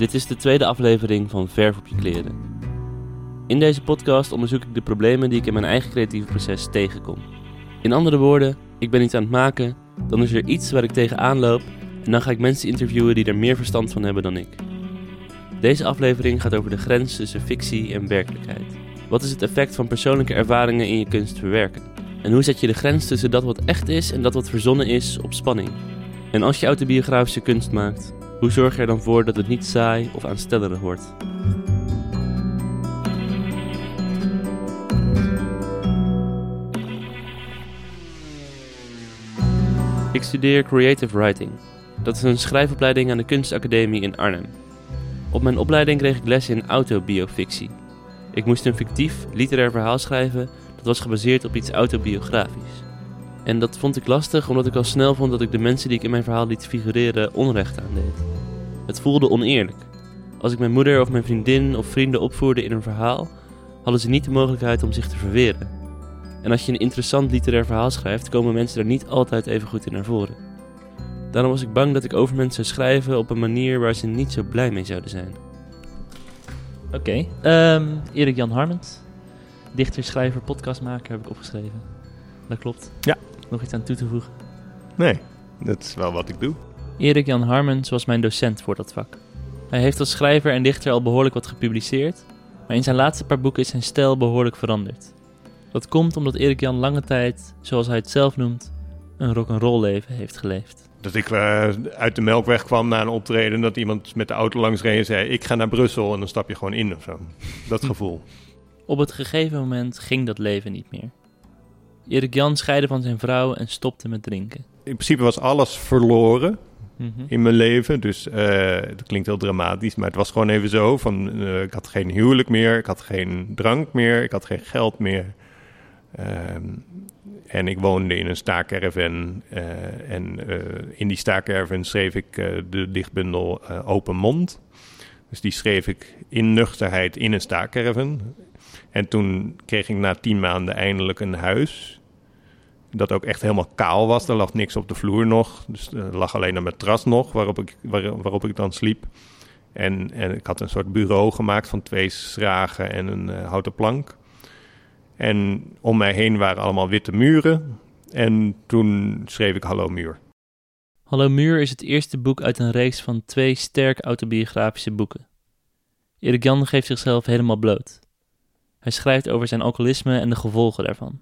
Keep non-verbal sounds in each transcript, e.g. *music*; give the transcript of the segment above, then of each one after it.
Dit is de tweede aflevering van Verf op je kleren. In deze podcast onderzoek ik de problemen die ik in mijn eigen creatieve proces tegenkom. In andere woorden, ik ben iets aan het maken, dan is er iets waar ik tegenaan loop en dan ga ik mensen interviewen die er meer verstand van hebben dan ik. Deze aflevering gaat over de grens tussen fictie en werkelijkheid. Wat is het effect van persoonlijke ervaringen in je kunst verwerken? En hoe zet je de grens tussen dat wat echt is en dat wat verzonnen is op spanning? En als je autobiografische kunst maakt, hoe zorg je er dan voor dat het niet saai of aanstellerig wordt? Ik studeer Creative Writing. Dat is een schrijfopleiding aan de Kunstacademie in Arnhem. Op mijn opleiding kreeg ik les in autobiofictie. Ik moest een fictief, literair verhaal schrijven dat was gebaseerd op iets autobiografisch. En dat vond ik lastig omdat ik al snel vond dat ik de mensen die ik in mijn verhaal liet figureren onrecht aandeed. Het voelde oneerlijk. Als ik mijn moeder of mijn vriendin of vrienden opvoerde in een verhaal, hadden ze niet de mogelijkheid om zich te verweren. En als je een interessant literair verhaal schrijft, komen mensen er niet altijd even goed in naar voren. Daarom was ik bang dat ik over mensen zou schrijven op een manier waar ze niet zo blij mee zouden zijn. Oké, ehm, Erik Jan Harmens, dichter, schrijver, podcastmaker heb ik opgeschreven. Dat klopt. Ja. Nog iets aan toe te voegen? Nee, dat is wel wat ik doe. Erik Jan Harmens was mijn docent voor dat vak. Hij heeft als schrijver en dichter al behoorlijk wat gepubliceerd, maar in zijn laatste paar boeken is zijn stijl behoorlijk veranderd. Dat komt omdat Erik Jan lange tijd, zoals hij het zelf noemt, een rock'n'roll leven heeft geleefd. Dat ik uh, uit de melkweg kwam na een optreden, dat iemand met de auto langs reed en zei: Ik ga naar Brussel en dan stap je gewoon in of zo. Dat *laughs* gevoel. Op het gegeven moment ging dat leven niet meer. Erik Jan scheidde van zijn vrouw en stopte met drinken. In principe was alles verloren Mhm. in mijn leven. Dus uh, dat klinkt heel dramatisch, maar het was gewoon even zo: van, uh, ik had geen huwelijk meer, ik had geen drank meer, ik had geen geld meer. Um, en ik woonde in een staakerven. Uh, en in die staakerven schreef ik de dichtbundel Open Mond. Dus die schreef ik in nuchterheid in een staakerven. En toen kreeg ik na tien maanden eindelijk een huis. Dat ook echt helemaal kaal was. Er lag niks op de vloer nog. Dus er lag alleen een matras nog waarop ik, waar, waarop ik dan sliep. En, en ik had een soort bureau gemaakt van twee schragen en een houten plank. En om mij heen waren allemaal witte muren. En toen schreef ik Hallo Muur. Hallo Muur is het eerste boek uit een reeks van twee sterk autobiografische boeken. Erik Jan geeft zichzelf helemaal bloot. Hij schrijft over zijn alcoholisme en de gevolgen daarvan.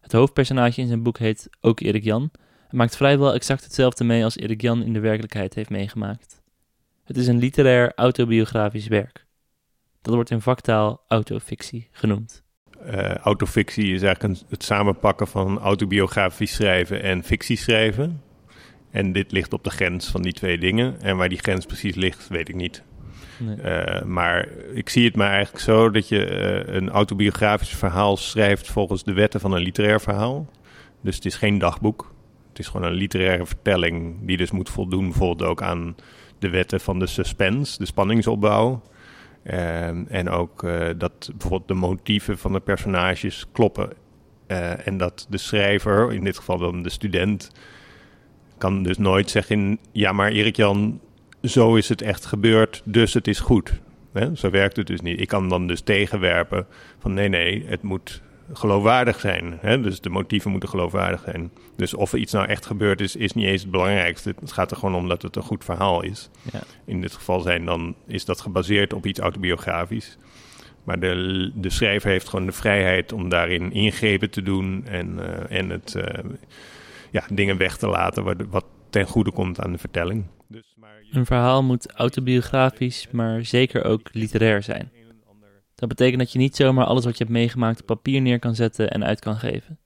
Het hoofdpersonage in zijn boek heet ook Erik Jan en maakt vrijwel exact hetzelfde mee als Erik Jan in de werkelijkheid heeft meegemaakt. Het is een literair autobiografisch werk. Dat wordt in vaktaal autofictie genoemd. Uh, autofictie is eigenlijk het samenpakken van autobiografisch schrijven en fictie schrijven. En dit ligt op de grens van die twee dingen. En waar die grens precies ligt, weet ik niet. Uh, maar ik zie het maar eigenlijk zo dat je uh, een autobiografisch verhaal schrijft volgens de wetten van een literair verhaal. Dus het is geen dagboek. Het is gewoon een literaire vertelling die dus moet voldoen bijvoorbeeld ook aan de wetten van de suspense, de spanningsopbouw. Uh, en ook uh, dat bijvoorbeeld de motieven van de personages kloppen. En dat de schrijver, in dit geval dan de student, kan dus nooit zeggen: Ja, maar Erik Jan, zo is het echt gebeurd, dus het is goed. Zo werkt het dus niet. Ik kan dan dus tegenwerpen van: Nee, nee, het moet geloofwaardig zijn. Dus de motieven moeten geloofwaardig zijn. Dus of er iets nou echt gebeurd is, is niet eens het belangrijkste. Het gaat er gewoon om dat het een goed verhaal is. Ja. In dit geval zijn dan, is dat gebaseerd op iets autobiografisch. Maar de, de schrijver heeft gewoon de vrijheid om daarin ingrepen te doen en, uh, en het, uh, ja, dingen weg te laten wat, wat ten goede komt aan de vertelling. Dus. Een verhaal moet autobiografisch, maar zeker ook literair zijn. Dat betekent dat je niet zomaar alles wat je hebt meegemaakt op papier neer kan zetten en uit kan geven.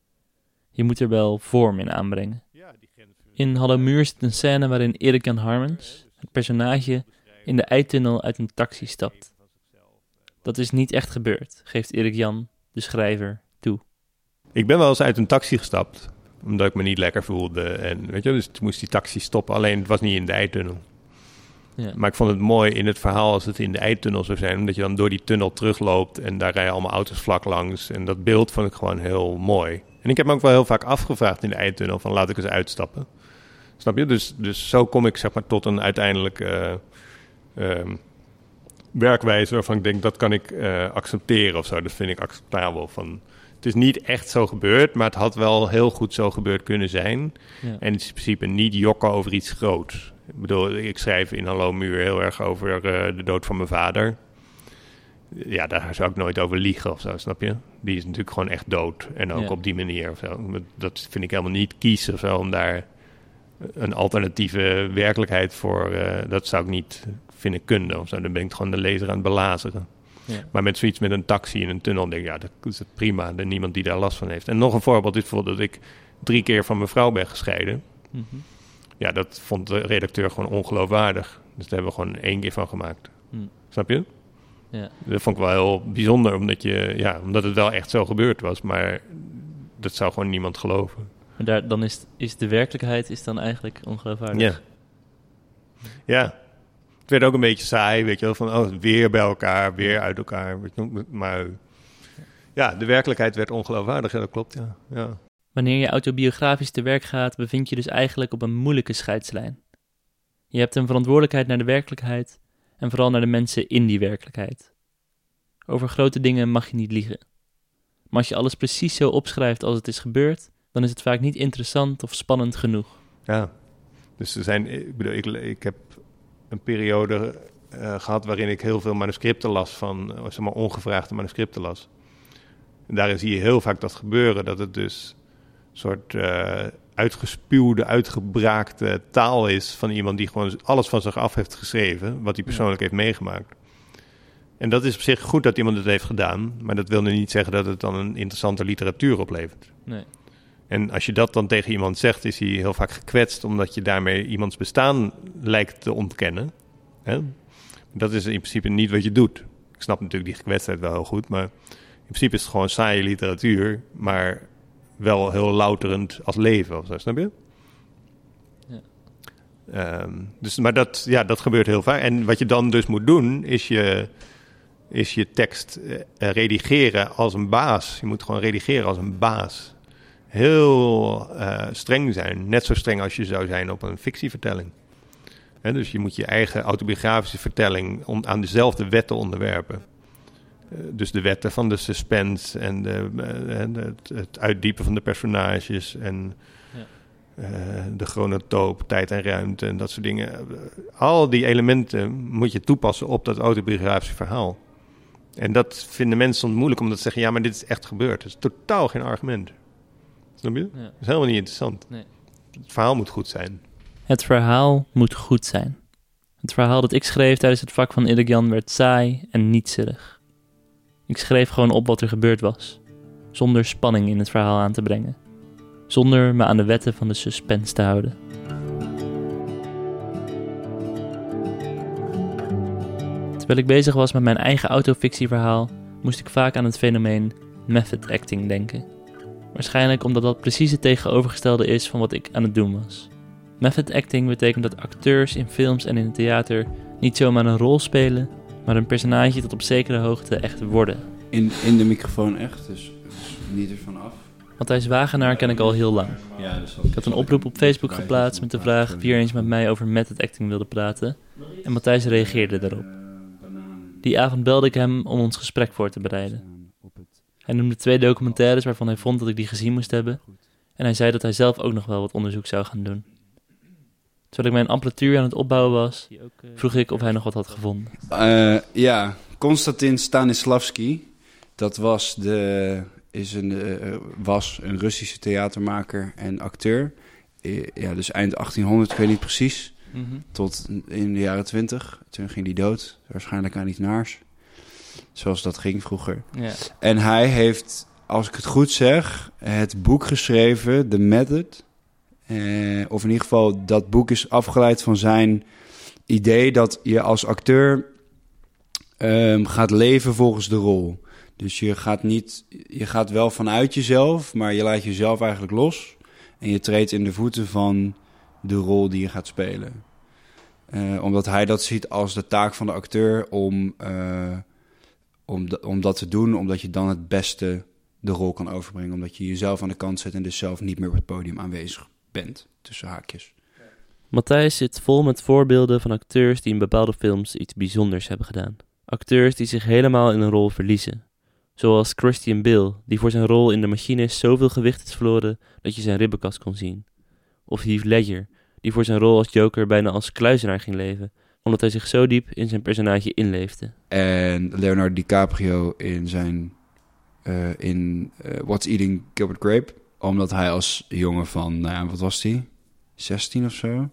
Je moet er wel vorm in aanbrengen. In Hallo Muur zit een scène waarin Erik Jan Harmens, het personage, in de eitunnel uit een taxi stapt. Dat is niet echt gebeurd, geeft Erik Jan, de schrijver, toe. Ik ben wel eens uit een taxi gestapt, omdat ik me niet lekker voelde. En, weet je, dus toen moest die taxi stoppen, alleen het was niet in de eitunnel. Ja. Maar ik vond het mooi in het verhaal als het in de eitunnel zou zijn. Omdat je dan door die tunnel terugloopt en daar rijden allemaal auto's vlak langs. En dat beeld vond ik gewoon heel mooi. En ik heb me ook wel heel vaak afgevraagd in de eitunnel van laat ik eens uitstappen. Snap je? Dus, dus zo kom ik zeg maar tot een uiteindelijk uh, ehm, werkwijze waarvan ik denk dat kan ik eh, accepteren of zo. Dat vind ik acceptabel. Van, het is niet echt zo gebeurd, maar het had wel heel goed zo gebeurd kunnen zijn. Ja. En het is in principe niet jokken over iets groots. Ik bedoel, ik schrijf in Hallo Muur heel erg over eh, de dood van mijn vader. Ja, daar zou ik nooit over liegen of zo, snap je? Die is natuurlijk gewoon echt dood. En ook Ja. op die manier of zo. Dat vind ik helemaal niet kiezen of zo, om daar een alternatieve werkelijkheid voor... eh, dat zou ik niet vinden kunnen of zo. Dan ben ik gewoon de lezer aan het belazeren. Ja. Maar met zoiets met een taxi in een tunnel denk ik, ja, dat is het prima. Er niemand die daar last van heeft. En nog een voorbeeld is bijvoorbeeld dat ik drie keer van mijn vrouw ben gescheiden. Mhm. Ja, dat vond de redacteur gewoon ongeloofwaardig. Dus daar hebben we gewoon één keer van gemaakt. Hm. Snap je? Ja. Dat vond ik wel heel bijzonder, omdat, je, ja, omdat het wel echt zo gebeurd was. Maar dat zou gewoon niemand geloven. Maar daar, dan is, is de werkelijkheid is dan eigenlijk ongeloofwaardig. Ja. Ja. Het werd ook een beetje saai, weet je wel. Van, oh, weer bij elkaar, weer uit elkaar. Maar ja, de werkelijkheid werd ongeloofwaardig. Ja, dat klopt, ja. ja. Wanneer je autobiografisch te werk gaat, bevind je dus eigenlijk op een moeilijke scheidslijn. Je hebt een verantwoordelijkheid naar de werkelijkheid en vooral naar de mensen in die werkelijkheid. Over grote dingen mag je niet liegen. Maar als je alles precies zo opschrijft als het is gebeurd, dan is het vaak niet interessant of spannend genoeg. Ja, dus er zijn, ik bedoel, ik, ik heb een periode eh, gehad waarin ik heel veel manuscripten las van, eh, zeg maar, ongevraagde manuscripten las. En daarin zie je heel vaak dat gebeuren, dat het dus een soort eh, uitgespuwde, uitgebraakte taal is van iemand die gewoon alles van zich af heeft geschreven, wat hij persoonlijk heeft meegemaakt. En dat is op zich goed dat iemand het heeft gedaan, maar dat wil nu niet zeggen dat het dan een interessante literatuur oplevert. Nee. En als je dat dan tegen iemand zegt, is hij heel vaak gekwetst, omdat je daarmee iemands bestaan lijkt te ontkennen. Hè? Dat is in principe niet wat je doet. Ik snap natuurlijk die gekwetstheid wel heel goed, maar in principe is het gewoon saaie literatuur, maar wel heel louterend als leven of zo, snap je? Ja. Ehm, dus, maar dat, ja, dat gebeurt heel vaak. En wat je dan dus moet doen, is je, is je tekst eh, redigeren als een baas. Je moet gewoon redigeren als een baas heel eh, streng zijn. Net zo streng als je zou zijn op een fictievertelling. Dus je moet je eigen autobiografische vertelling aan dezelfde wetten onderwerpen. Eh, dus de wetten van de suspense en, de, eh, en het, het uitdiepen van de personages en Ja. de chronotoop, tijd en ruimte en dat soort dingen. Al die elementen moet je toepassen op dat autobiografische verhaal. En dat vinden mensen soms moeilijk om te zeggen: ja, maar dit is echt gebeurd. Dat is totaal geen argument. Snap je? Ja. Dat is helemaal niet interessant. Nee. Het verhaal moet goed zijn. Het verhaal moet goed zijn. Het verhaal dat ik schreef tijdens het vak van Jan werd saai en nietserig. Ik schreef gewoon op wat er gebeurd was, zonder spanning in het verhaal aan te brengen, zonder me aan de wetten van de suspense te houden. Terwijl ik bezig was met mijn eigen autofictieverhaal, moest ik vaak aan het fenomeen method acting denken. Waarschijnlijk omdat dat precies het tegenovergestelde is van wat ik aan het doen was. Method acting betekent dat acteurs in films en in het theater niet zomaar een rol spelen, maar een personage tot op zekere hoogte echt worden. In, in de microfoon echt, dus, dus niet ervan af. Matthijs Wagenaar ken ik al heel lang. Ja, dus Ik had een oproep op Facebook geplaatst met de vraag wie er eens met mij over method acting wilde praten. En Matthijs reageerde daarop. Die avond belde ik hem om ons gesprek voor te bereiden. Hij noemde twee documentaires waarvan hij vond dat ik die gezien moest hebben. En hij zei dat hij zelf ook nog wel wat onderzoek zou gaan doen. Terwijl ik mijn apparatuur aan het opbouwen was, vroeg ik of hij nog wat had gevonden. Eh, ja, Konstantin Stanislavski. Dat was, de, is een, eh, was een Russische theatermaker en acteur. Eh, ja, dus eind 1800, ik weet niet precies. Tot in de jaren 20. Toen ging hij dood. Waarschijnlijk aan iets naars. Zoals dat ging vroeger. Ja. En hij heeft, als ik het goed zeg, het boek geschreven, The Method. Eh, of in ieder geval, dat boek is afgeleid van zijn idee dat je als acteur ehm, gaat leven volgens de rol. Dus je gaat niet, je gaat wel vanuit jezelf, maar je laat jezelf eigenlijk los. En je treedt in de voeten van de rol die je gaat spelen. Eh, omdat hij dat ziet als de taak van de acteur om, eh, om, da- om dat te doen, omdat je dan het beste de rol kan overbrengen. Omdat je jezelf aan de kant zet en dus zelf niet meer op het podium aanwezig bent, tussen haakjes. Matthijs zit vol met voorbeelden van acteurs die in bepaalde films iets bijzonders hebben gedaan. Acteurs die zich helemaal in een rol verliezen. Zoals Christian Bale, die voor zijn rol in De Machinist zoveel gewicht is verloren dat je zijn ribbenkast kon zien. Of Heath Ledger, die voor zijn rol als Joker bijna als kluizenaar ging leven, omdat hij zich zo diep in zijn personage inleefde. En Leonardo DiCaprio in zijn eh, in eh, What's Eating Gilbert Grape. Omdat hij als jongen van, nou ja, wat was hij? 16 of zo.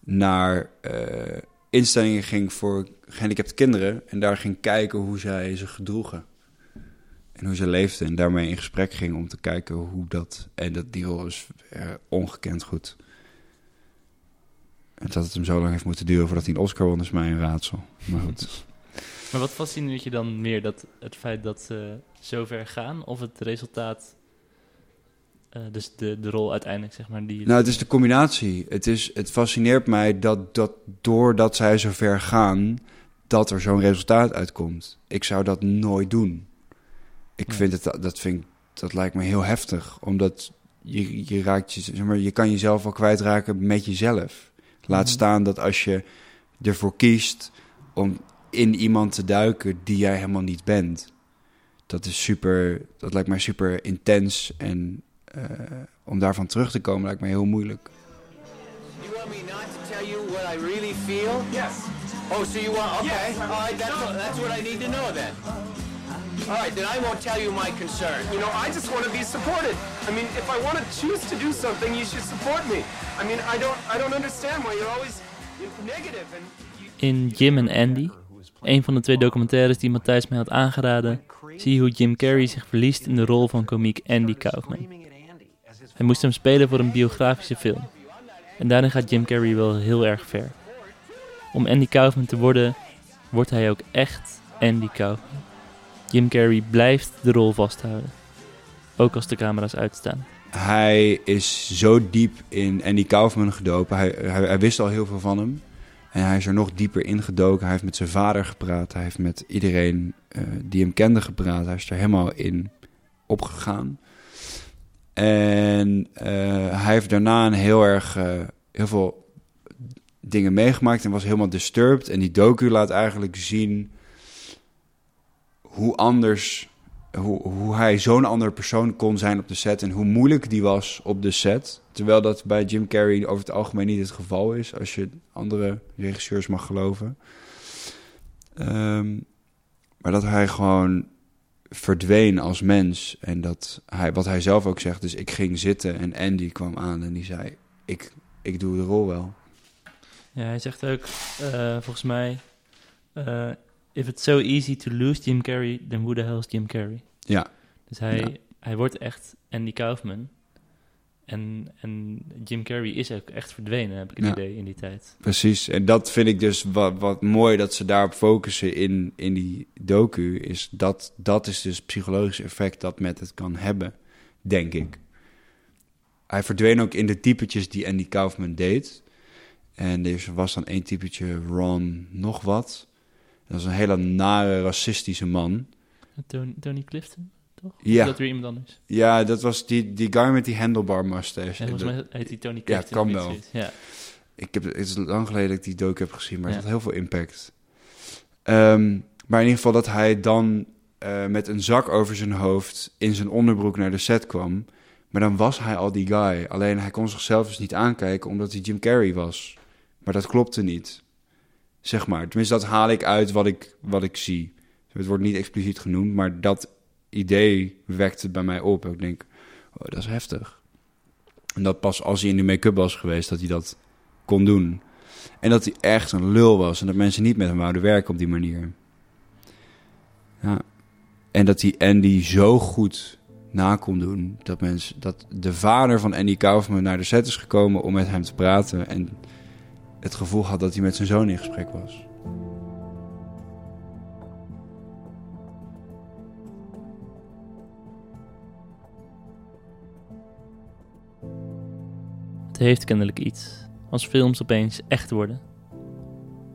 Naar eh, instellingen ging voor gehandicapte kinderen. En daar ging kijken hoe zij zich gedroegen. En hoe ze leefden. En daarmee in gesprek ging om te kijken hoe dat... En dat die rol is ongekend goed. En dat het hem zo lang heeft moeten duren voordat hij een Oscar won, is mij een raadsel. Maar goed. *laughs* Maar wat fascineert je dan meer? Dat het feit dat ze zo ver gaan of het resultaat, uh, dus de, de rol uiteindelijk, zeg maar? Die nou, het is de combinatie. Het, is, het fascineert mij dat, dat doordat zij zo ver gaan, dat er zo'n resultaat uitkomt. Ik zou dat nooit doen. Ik vind het, dat, vind, dat lijkt me heel heftig, omdat je, je raakt je, zeg maar, je kan jezelf wel kwijtraken met jezelf. Laat mhm. staan dat als je ervoor kiest om in iemand te duiken die jij helemaal niet bent. Dat is super, dat lijkt mij super intens en uh, om daarvan terug te komen lijkt mij heel moeilijk. You want me not to tell you what I really feel? Yes. Oh, so you want? Okay. Yes. All right. That's that's what I need to know then. All right, then I won't tell you my concern. You know, I just want to be supported. I mean, if I want to choose to do something, you should support me. I mean, I don't, I don't understand why you're always negative. And. In Jim en Andy een van de twee documentaires die Matthijs mij had aangeraden, zie je hoe Jim Carrey zich verliest in de rol van komiek Andy Kaufman. Hij moest hem spelen voor een biografische film. En daarin gaat Jim Carrey wel heel erg ver. Om Andy Kaufman te worden, wordt hij ook echt Andy Kaufman. Jim Carrey blijft de rol vasthouden. Ook als de camera's uitstaan. Hij is zo diep in Andy Kaufman gedopen. Hij, hij, wist al heel veel van hem. En hij is er nog dieper ingedoken. Hij heeft met zijn vader gepraat. Hij heeft met iedereen uh, die hem kende gepraat. Hij is er helemaal in opgegaan. En uh, hij heeft daarna een heel erg uh, heel veel dingen meegemaakt en was helemaal disturbed. En die docu laat eigenlijk zien hoe anders hoe, hoe hij zo'n andere persoon kon zijn op de set en hoe moeilijk die was op de set. Terwijl dat bij Jim Carrey over het algemeen niet het geval is, als je andere regisseurs mag geloven. Um, maar dat hij gewoon verdween als mens. En dat hij, wat hij zelf ook zegt, dus ik ging zitten en Andy kwam aan en die zei: Ik, ik doe de rol wel. Ja, hij zegt ook, uh, volgens mij. Uh, if it's so easy to lose Jim Carrey, then who the hell is Jim Carrey? Ja. Dus hij, hij wordt echt Andy Kaufman. En, en Jim Carrey is ook echt verdwenen, heb ik het idee, in die tijd. Precies, en dat vind ik dus wat, wat mooi dat ze daarop focussen in, in die docu. Is dat, dat is dus het psychologische effect dat met het kan hebben, denk ik. Hij verdween ook in de typetjes die Andy Kaufman deed. En er was dan één typetje, Ron nog wat. Dat is een hele nare, racistische man. Tony, Tony Clifton, toch? Ja. dat weer iemand anders? Ja, dat was die, die guy met die handlebar mustache. Ja, volgens mij heet die Tony Clifton. Ja, kan wel. Ja. Ik heb, het is lang geleden dat ik die dook heb gezien, maar het had heel veel impact. Ehm, maar in ieder geval dat hij dan uh, met een zak over zijn hoofd in zijn onderbroek naar de set kwam. Maar dan was hij al die guy. Alleen hij kon zichzelf dus niet aankijken omdat hij Jim Carrey was. Maar dat klopte niet. Zeg maar. Tenminste, dat haal ik uit wat ik, wat ik zie. Het wordt niet expliciet genoemd, maar dat idee wekt het bij mij op. Ik denk, oh, dat is heftig. En dat pas als hij in de make-up was geweest, dat hij dat kon doen. En dat hij echt een lul was en dat mensen niet met hem wouden werken op die manier. Ja. En dat hij Andy zo goed na kon doen. Dat, mensen, dat de vader van Andy Kaufman naar de set is gekomen om met hem te praten. En het gevoel had dat hij met zijn zoon in gesprek was. heeft kennelijk iets als films opeens echt worden.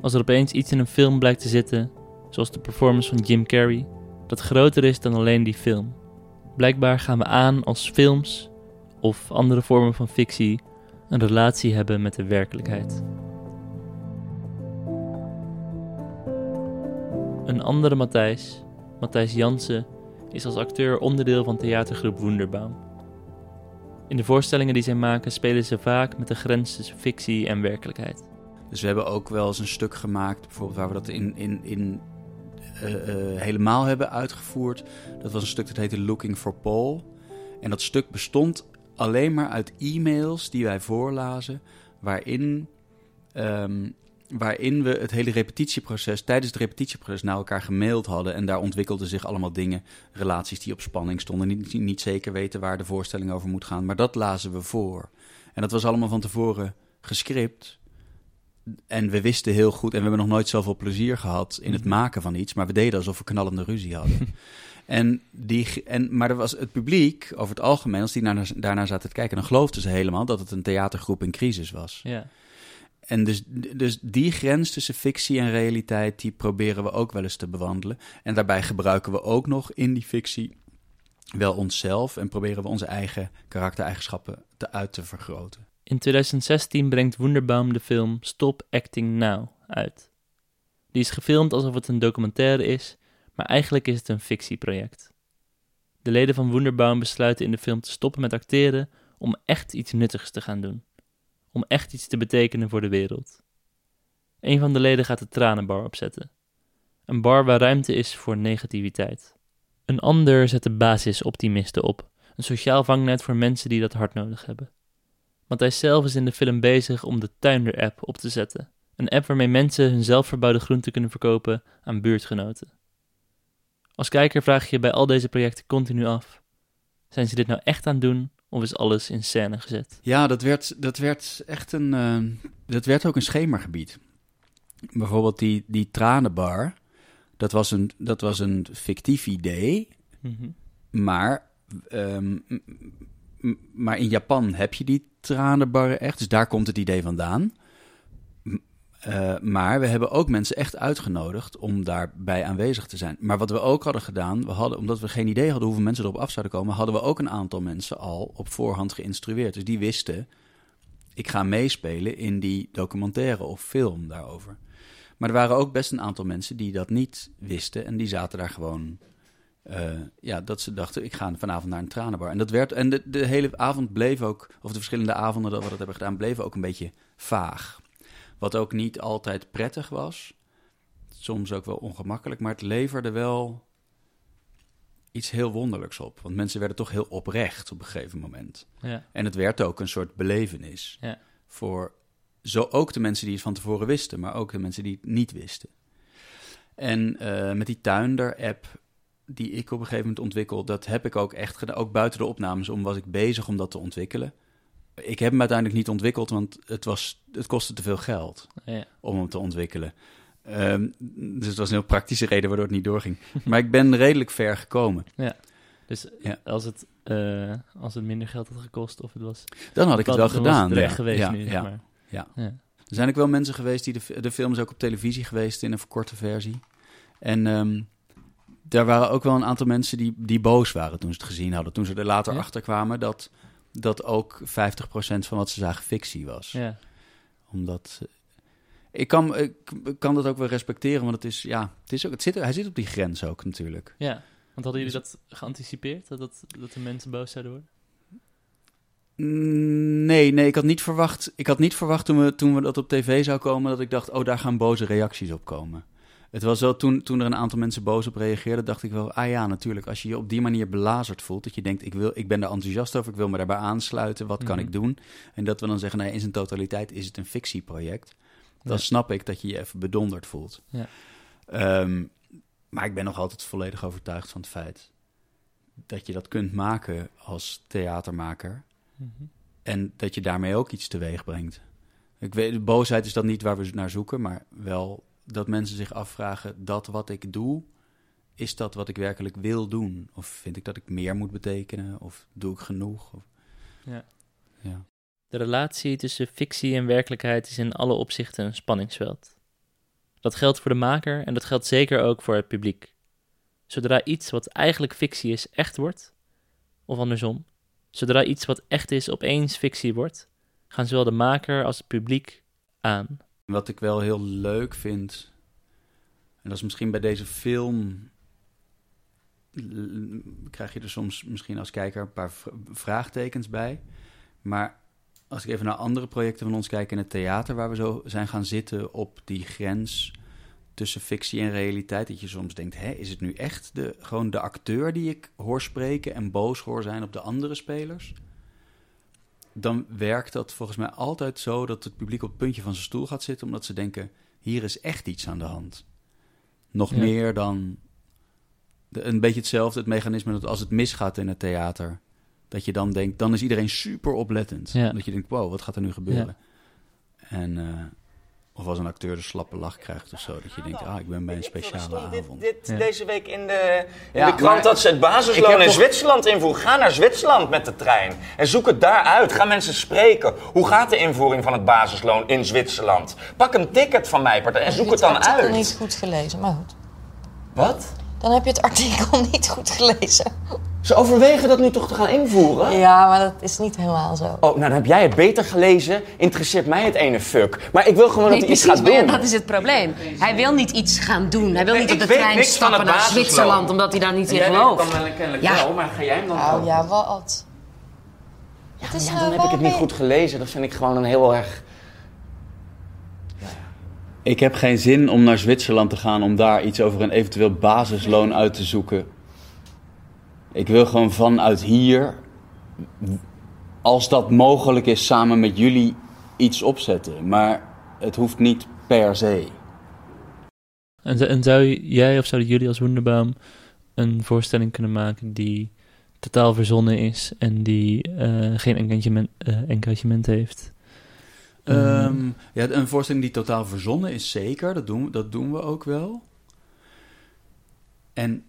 Als er opeens iets in een film blijkt te zitten, zoals de performance van Jim Carrey, dat groter is dan alleen die film. Blijkbaar gaan we aan als films of andere vormen van fictie een relatie hebben met de werkelijkheid. Een andere Matthijs, Matthijs Jansen, is als acteur onderdeel van theatergroep Wonderbaum. In de voorstellingen die zij maken spelen ze vaak met de grens tussen fictie en werkelijkheid. Dus we hebben ook wel eens een stuk gemaakt, bijvoorbeeld waar we dat in, in, in eh, eh, helemaal hebben uitgevoerd. Dat was een stuk dat heette Looking for Paul. En dat stuk bestond alleen maar uit e-mails die wij voorlazen, waarin, ehm, waarin we het hele repetitieproces, tijdens het repetitieproces, naar elkaar gemaild hadden. En daar ontwikkelden zich allemaal dingen, relaties die op spanning stonden, niet, niet zeker weten waar de voorstelling over moet gaan. Maar dat lazen we voor. En dat was allemaal van tevoren gescript. En we wisten heel goed, en we hebben nog nooit zoveel plezier gehad in het Mhm. maken van iets, maar we deden alsof we knallende ruzie hadden. *laughs* en die, en, maar er was het publiek, over het algemeen, als die naar, daarna zaten te kijken, dan geloofden ze helemaal dat het een theatergroep in crisis was. Ja. En dus, dus die grens tussen fictie en realiteit, die proberen we ook wel eens te bewandelen. En daarbij gebruiken we ook nog in die fictie wel onszelf en proberen we onze eigen karaktereigenschappen te uit te vergroten. In 2016 brengt Wunderbaum de film Stop Acting Now uit. Die is gefilmd alsof het een documentaire is, maar eigenlijk is het een fictieproject. De leden van Wunderbaum besluiten in de film te stoppen met acteren om echt iets nuttigs te gaan doen. Om echt iets te betekenen voor de wereld. Een van de leden gaat de tranenbar opzetten. Een bar waar ruimte is voor negativiteit. Een ander zet de basisoptimisten op. Een sociaal vangnet voor mensen die dat hard nodig hebben. Matthijs zelf is in de film bezig om de Tuinder-app op te zetten. Een app waarmee mensen hun zelfverbouwde groenten kunnen verkopen aan buurtgenoten. Als kijker vraag je je bij al deze projecten continu af: zijn ze dit nou echt aan het doen of is alles in scène gezet? Ja, dat werd, dat werd echt een. eh, dat werd ook een schemergebied. Bijvoorbeeld die, die tranenbar. Dat was, een, dat was een fictief idee. Maar, ehm, maar in Japan heb je die tranenbarren echt. Dus daar komt het idee vandaan. Eh, maar we hebben ook mensen echt uitgenodigd om daarbij aanwezig te zijn. Maar wat we ook hadden gedaan, we hadden, omdat we geen idee hadden hoeveel mensen erop af zouden komen, hadden we ook een aantal mensen al op voorhand geïnstrueerd. Dus die wisten, ik ga meespelen in die documentaire of film daarover. Maar er waren ook best een aantal mensen die dat niet wisten en die zaten daar gewoon eh, ja, dat ze dachten, ik ga vanavond naar een tranenbar. En dat werd, en de, de hele avond bleef ook, of de verschillende avonden dat we dat hebben gedaan, bleven ook een beetje vaag. Wat ook niet altijd prettig was. Soms ook wel ongemakkelijk, maar het leverde wel iets heel wonderlijks op. Want mensen werden toch heel oprecht op een gegeven moment. Ja, En het werd ook een soort belevenis. Ja. Voor zo ook de mensen die het van tevoren wisten, maar ook de mensen die het niet wisten. En eh, met die Tuinder-app die ik op een gegeven moment ontwikkel, dat heb ik ook echt gedaan. Ook buiten de opnames om was ik bezig om dat te ontwikkelen. Ik heb hem uiteindelijk niet ontwikkeld, want het, was, het kostte te veel geld ja. om hem te ontwikkelen. Ehm, dus het was een heel praktische reden waardoor het niet doorging. *laughs* Maar ik ben redelijk ver gekomen. Dus Ja. als, het, eh, als het minder geld had gekost of het was... Dan had ik het wel gedaan. ja. geweest ja, nu, zeg maar. ja. Ja. Er zijn ook wel mensen geweest die de, de film is ook op televisie geweest in een verkorte versie. En ehm, daar waren ook wel een aantal mensen die, die boos waren toen ze het gezien hadden. Toen ze er later achter kwamen dat, dat ook 50% van wat ze zagen fictie was. Ja. Omdat. eh, Ik kan, ik kan dat ook wel respecteren, want het is, ja, het is ook, het zit, hij zit op die grens ook natuurlijk. ja, want hadden jullie dat geanticipeerd? Dat, dat, dat de mensen boos zouden worden? Mm, Nee, nee, ik had niet verwacht, ik had niet verwacht toen, we, toen we dat op tv zou komen, dat ik dacht, oh, daar gaan boze reacties op komen. Het was wel toen, toen er een aantal mensen boos op reageerden, dacht ik wel, ah ja, natuurlijk, als je je op die manier belazerd voelt, dat je denkt, ik, wil, ik ben daar enthousiast over, ik wil me daarbij aansluiten, wat kan Mhm. ik doen? En dat we dan zeggen, nee, in zijn totaliteit is het een fictieproject. Dan Ja. snap ik dat je je even bedonderd voelt. Ja. Ehm, maar ik ben nog altijd volledig overtuigd van het feit dat je dat kunt maken als theatermaker. Mhm. En dat je daarmee ook iets teweeg brengt. Ik weet, boosheid is dan niet waar we naar zoeken, maar wel dat mensen zich afvragen: dat wat ik doe, is dat wat ik werkelijk wil doen? Of vind ik dat ik meer moet betekenen? Of doe ik genoeg? Of, Ja. ja. De relatie tussen fictie en werkelijkheid is in alle opzichten een spanningsveld. Dat geldt voor de maker en dat geldt zeker ook voor het publiek. Zodra iets wat eigenlijk fictie is echt wordt, of andersom, zodra iets wat echt is opeens fictie wordt, gaan zowel de maker als het publiek aan. Wat ik wel heel leuk vind, en dat is misschien bij deze film, krijg je er soms misschien als kijker een paar vraagtekens bij. Maar als ik even naar andere projecten van ons kijk in het theater, waar we zo zijn gaan zitten op die grens tussen fictie en realiteit, dat je soms denkt, hè, is het nu echt de, gewoon de acteur die ik hoor spreken en boos hoor zijn op de andere spelers? Dan werkt dat volgens mij altijd zo dat het publiek op het puntje van zijn stoel gaat zitten, omdat ze denken: hier is echt iets aan de hand. Nog Ja. meer dan. De, een beetje hetzelfde, het mechanisme dat als het misgaat in het theater, dat je dan denkt: dan is iedereen super oplettend. Ja. Dat je denkt: wow, wat gaat er nu gebeuren? En. eh, of als een acteur de slappe lach krijgt of zo, dat je denkt: ah, ik ben bij een speciale avond. Dit, Ja. Deze week in de, in Ja, de krant maar- dat ze het basisloon in toch- Zwitserland invoeren. Ga naar Zwitserland met de trein en zoek het daar uit. Ga mensen spreken. Hoe gaat de invoering van het basisloon in Zwitserland? Pak een ticket van mij partij en zoek het dan Ik heb het uit. niet goed gelezen, maar goed. Wat? Dan heb je het artikel *laughs* niet goed gelezen. Ze overwegen dat nu toch te gaan invoeren? Ja, maar dat is niet helemaal zo. Oh, nou dan heb jij het beter gelezen. Interesseert mij het ene fuck. Maar ik wil gewoon dat hij iets gaat maar ja, doen. dat is het probleem. Hij wil niet iets gaan doen. Hij wil Nee, niet op de trein stappen naar. Zwitserland, omdat hij daar niet in gelooft. dan wel kennelijk Ja. wel, maar ga jij hem dan Nou ook? ja, wat? Ja, Het is, ja, eh, dan heb ik het niet goed gelezen. Dat vind ik gewoon een heel erg... Ik heb geen zin om naar Zwitserland te gaan om daar iets over een eventueel basisloon uit te zoeken. Ik wil gewoon vanuit hier, als dat mogelijk is, samen met jullie iets opzetten. Maar het hoeft niet per se. En, zou jij of zouden jullie als Wonderbaum een voorstelling kunnen maken die totaal verzonnen is en die eh, geen engagement, eh, engagement heeft? Ehm, ja, een voorstelling die totaal verzonnen is, zeker. Dat doen, dat doen we ook wel. En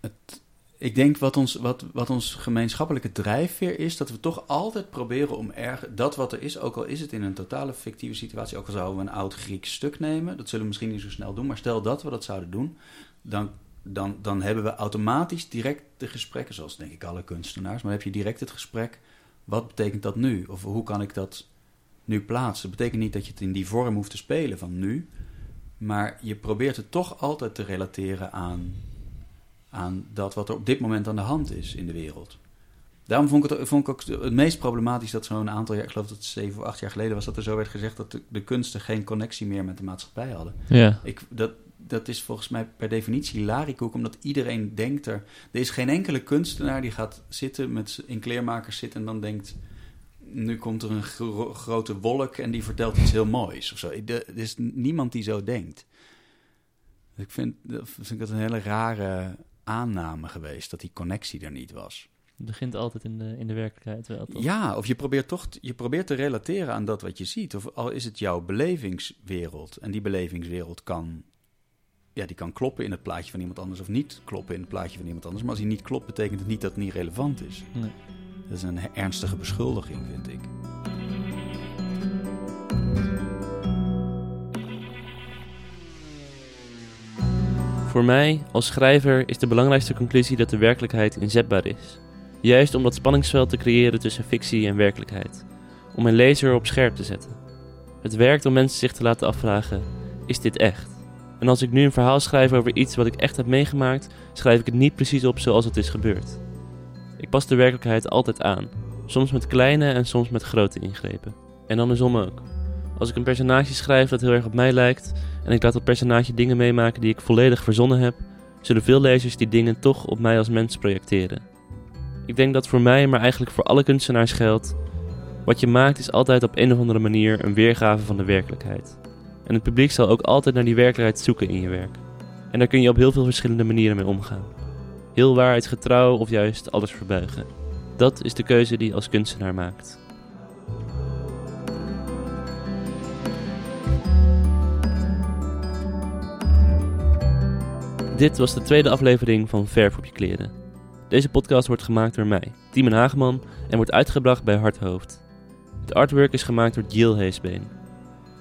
het, ik denk wat ons, wat, wat ons gemeenschappelijke drijfveer is, dat we toch altijd proberen om erg, dat wat er is, ook al is het in een totale fictieve situatie, ook al zouden we een oud Grieks stuk nemen, dat zullen we misschien niet zo snel doen, maar stel dat we dat zouden doen, dan, dan, dan hebben we automatisch direct de gesprekken, zoals denk ik alle kunstenaars, maar dan heb je direct het gesprek, wat betekent dat nu? Of hoe kan ik dat nu plaatsen? Dat betekent niet dat je het in die vorm hoeft te spelen van nu, maar je probeert het toch altijd te relateren aan, aan dat wat er op dit moment aan de hand is in de wereld. Daarom vond ik het, vond ik ook het meest problematisch dat zo'n aantal jaar, ik geloof dat het zeven of acht jaar geleden was, dat er zo werd gezegd dat de, de kunsten geen connectie meer met de maatschappij hadden. Ja, Ik, dat, dat is volgens mij per definitie larikoek, omdat iedereen denkt er... Er is geen enkele kunstenaar die gaat zitten met, in kleermakers zitten en dan denkt... Nu komt er een gro- grote wolk en die vertelt iets heel moois of zo. Er is niemand die zo denkt. Ik vind, vind ik dat een hele rare aanname geweest, dat die connectie er niet was. het begint altijd in de, in de werkelijkheid wel, toch? Ja, of je probeert toch je probeert te relateren aan dat wat je ziet. Of al is het jouw belevingswereld. En die belevingswereld kan, ja, die kan kloppen in het plaatje van iemand anders of niet kloppen in het plaatje van iemand anders. Maar als die niet klopt, betekent het niet dat het niet relevant is. Nee. Dat is een ernstige beschuldiging, vind ik. Voor mij, als schrijver, is de belangrijkste conclusie dat de werkelijkheid inzetbaar is. Juist om dat spanningsveld te creëren tussen fictie en werkelijkheid. Om een lezer op scherp te zetten. Het werkt om mensen zich te laten afvragen: is dit echt? En als ik nu een verhaal schrijf over iets wat ik echt heb meegemaakt, schrijf ik het niet precies op zoals het is gebeurd. Ik pas de werkelijkheid altijd aan, soms met kleine en soms met grote ingrepen. En andersom ook. Als ik een personage schrijf dat heel erg op mij lijkt, en ik laat dat personage dingen meemaken die ik volledig verzonnen heb, zullen veel lezers die dingen toch op mij als mens projecteren. Ik denk dat voor mij, maar eigenlijk voor alle kunstenaars geldt: wat je maakt is altijd op een of andere manier een weergave van de werkelijkheid. En het publiek zal ook altijd naar die werkelijkheid zoeken in je werk. En daar kun je op heel veel verschillende manieren mee omgaan. Heel waarheidsgetrouw of juist alles verbuigen. Dat is de keuze die je als kunstenaar maakt. Dit was de tweede aflevering van Verf op je kleren. Deze podcast wordt gemaakt door mij, Timon Hageman, en wordt uitgebracht bij Harthoofd. Het artwork is gemaakt door Jill Heesbeen.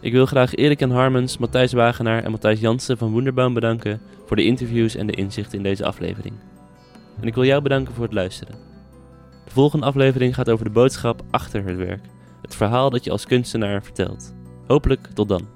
Ik wil graag Erik en Harmens, Matthijs Wagenaar en Matthijs Jansen van Wonderbaum bedanken voor de interviews en de inzichten in deze aflevering. En ik wil jou bedanken voor het luisteren. De volgende aflevering gaat over de boodschap achter het werk, Het verhaal dat je als kunstenaar vertelt. Hopelijk tot dan.